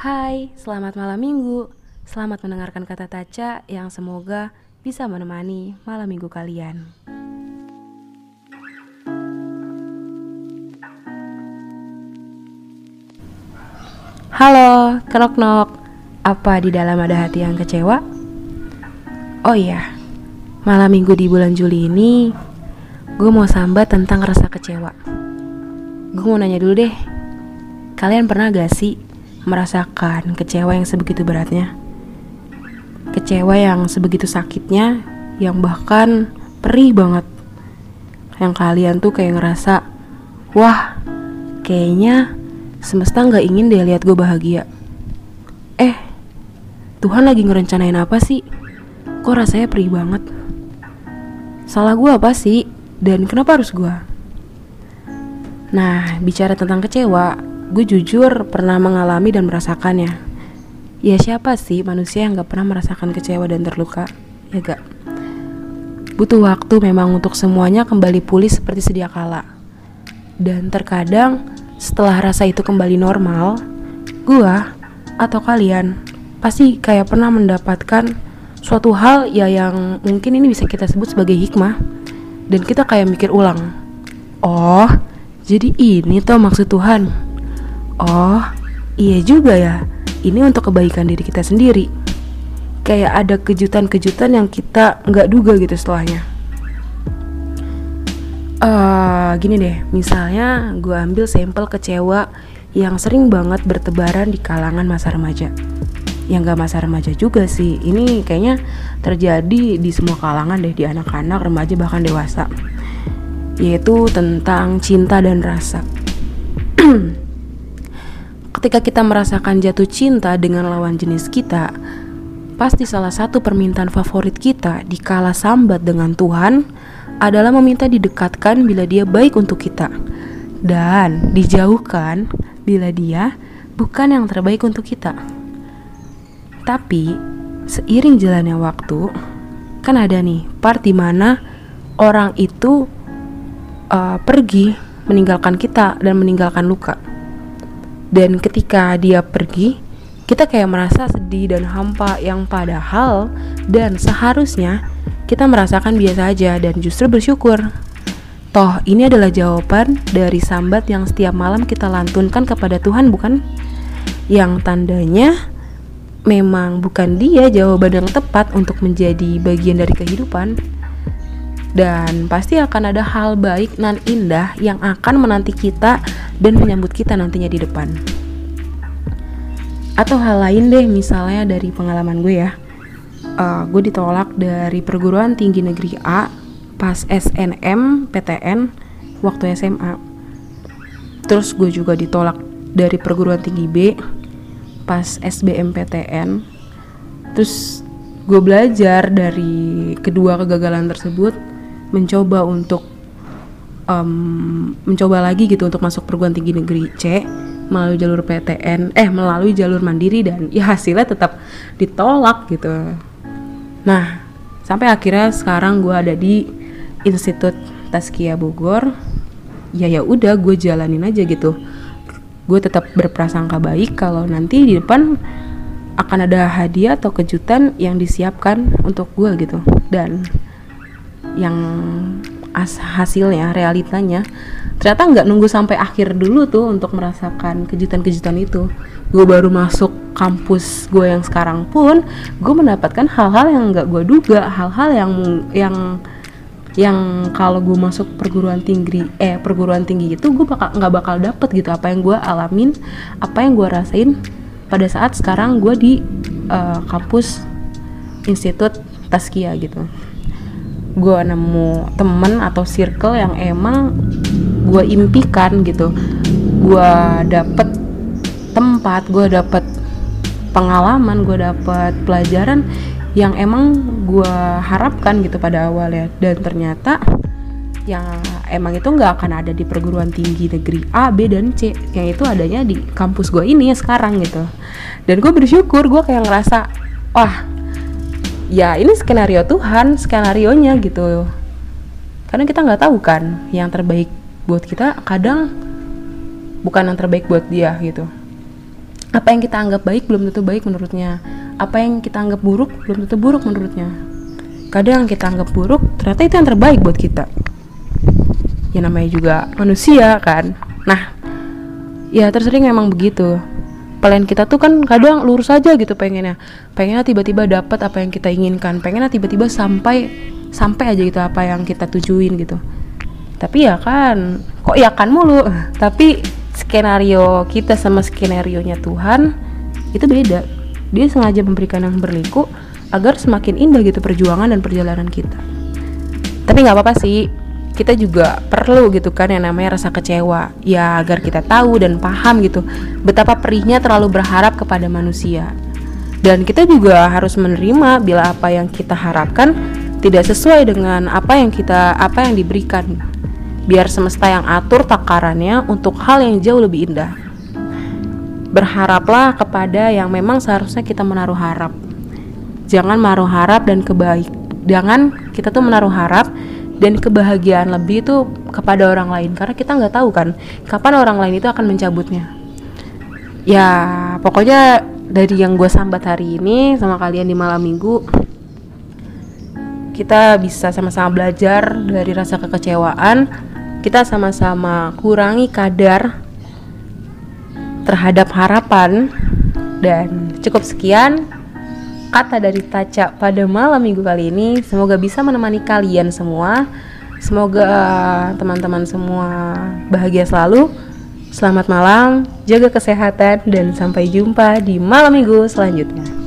Hai, selamat malam minggu. Selamat mendengarkan kata Taca yang semoga bisa menemani malam minggu kalian. Halo, kenok nok. Apa di dalam ada hati yang kecewa? Oh iya, malam minggu di bulan Juli ini gue mau sambat tentang rasa kecewa. Gue mau nanya dulu deh, kalian pernah gak sih merasakan kecewa yang sebegitu beratnya? Kecewa yang sebegitu sakitnya, yang bahkan perih banget. Yang kalian tuh kayak ngerasa, wah, kayaknya semesta nggak ingin deh lihat gue bahagia. Eh, Tuhan lagi ngerencanain apa sih? Kok rasanya perih banget? Salah gue apa sih? Dan kenapa harus gue? Nah, bicara tentang kecewa, gue jujur pernah mengalami dan merasakannya. Ya siapa sih manusia yang gak pernah merasakan kecewa dan terluka? Ya gak? Butuh waktu memang untuk semuanya kembali pulih seperti sedia kala. Dan terkadang setelah rasa itu kembali normal, gue atau kalian pasti kayak pernah mendapatkan suatu hal ya yang mungkin ini bisa kita sebut sebagai hikmah dan kita kayak mikir ulang oh jadi ini tuh maksud Tuhan oh iya juga ya. Ini untuk kebaikan diri kita sendiri. Kayak ada kejutan-kejutan yang kita nggak duga gitu setelahnya. Uh, gini deh. Misalnya gue ambil sampel kecewa yang sering banget bertebaran di kalangan masa remaja. Yang gak masa remaja juga sih. Ini kayaknya terjadi di semua kalangan deh di anak-anak remaja bahkan dewasa. Yaitu tentang cinta dan rasa ketika kita merasakan jatuh cinta dengan lawan jenis kita pasti salah satu permintaan favorit kita di kala sambat dengan Tuhan adalah meminta didekatkan bila dia baik untuk kita dan dijauhkan bila dia bukan yang terbaik untuk kita. Tapi seiring jalannya waktu, kan ada nih part di mana orang itu uh, pergi meninggalkan kita dan meninggalkan luka. Dan ketika dia pergi, kita kayak merasa sedih dan hampa yang padahal dan seharusnya kita merasakan biasa aja dan justru bersyukur. Toh, ini adalah jawaban dari sambat yang setiap malam kita lantunkan kepada Tuhan, bukan? Yang tandanya memang bukan dia jawaban yang tepat untuk menjadi bagian dari kehidupan dan pasti akan ada hal baik nan indah yang akan menanti kita dan menyambut kita nantinya di depan. Atau hal lain deh misalnya dari pengalaman gue ya. Uh, gue ditolak dari perguruan tinggi negeri A pas SNM PTN waktu SMA terus gue juga ditolak dari perguruan tinggi B pas SBMPTN terus gue belajar dari kedua kegagalan tersebut mencoba untuk um, mencoba lagi gitu untuk masuk perguruan tinggi negeri C melalui jalur PTN eh melalui jalur mandiri dan ya hasilnya tetap ditolak gitu. Nah sampai akhirnya sekarang gue ada di Institut Taskia Bogor. Ya ya udah gue jalanin aja gitu. Gue tetap berprasangka baik kalau nanti di depan akan ada hadiah atau kejutan yang disiapkan untuk gue gitu. Dan yang as hasilnya realitanya ternyata nggak nunggu sampai akhir dulu tuh untuk merasakan kejutan-kejutan itu. Gue baru masuk kampus gue yang sekarang pun gue mendapatkan hal-hal yang nggak gue duga hal-hal yang yang yang kalau gue masuk perguruan tinggi eh perguruan tinggi itu gue bakal nggak bakal dapet gitu apa yang gue alamin apa yang gue rasain pada saat sekarang gue di uh, kampus institut Taskia gitu gue nemu temen atau circle yang emang gue impikan gitu. Gue dapet tempat gue dapet pengalaman gue dapet pelajaran yang emang gue harapkan gitu pada awalnya. Dan ternyata yang emang itu nggak akan ada di perguruan tinggi negeri A, B dan C. Yang itu adanya di kampus gue ini ya sekarang gitu. Dan gue bersyukur gue kayak ngerasa wah ya ini skenario Tuhan skenario nya gitu. Karena kita nggak tahu kan yang terbaik buat kita kadang bukan yang terbaik buat dia gitu. Apa yang kita anggap baik belum tentu baik menurutnya. Apa yang kita anggap buruk belum tentu buruk menurutnya. Kadang kita anggap buruk ternyata itu yang terbaik buat kita. Ya namanya juga manusia kan. Nah ya tersering memang begitu plan kita tuh kan kadang lurus aja gitu pengennya. Pengennya tiba-tiba dapat apa yang kita inginkan. Pengennya tiba-tiba sampai sampai aja gitu apa yang kita tujuin gitu. Tapi ya kan kok ya kan mulu. Tapi skenario kita sama skenario nya Tuhan itu beda. Dia sengaja memberikan yang berliku agar semakin indah gitu perjuangan dan perjalanan kita. Tapi nggak apa-apa sih kita juga perlu gitu kan yang namanya rasa kecewa ya agar kita tahu dan paham gitu betapa perihnya terlalu berharap kepada manusia dan kita juga harus menerima bila apa yang kita harapkan tidak sesuai dengan apa yang kita apa yang diberikan biar semesta yang atur takarannya untuk hal yang jauh lebih indah. Berharaplah kepada yang memang seharusnya kita menaruh harap. Jangan menaruh harap dan kebaik. Jangan kita tuh menaruh harap dan kebahagiaan lebih itu kepada orang lain. Karena kita nggak tahu kan kapan orang lain itu akan mencabutnya. Ya pokoknya dari yang gue sambat hari ini sama kalian di malam minggu kita bisa sama-sama belajar dari rasa kekecewaan. Kita sama-sama kurangi kadar terhadap harapan. Dan cukup sekian kata dari Taca pada malam minggu kali ini. Semoga bisa menemani kalian semua. Semoga teman-teman semua bahagia selalu. Selamat malam jaga kesehatan dan sampai jumpa di malam minggu selanjutnya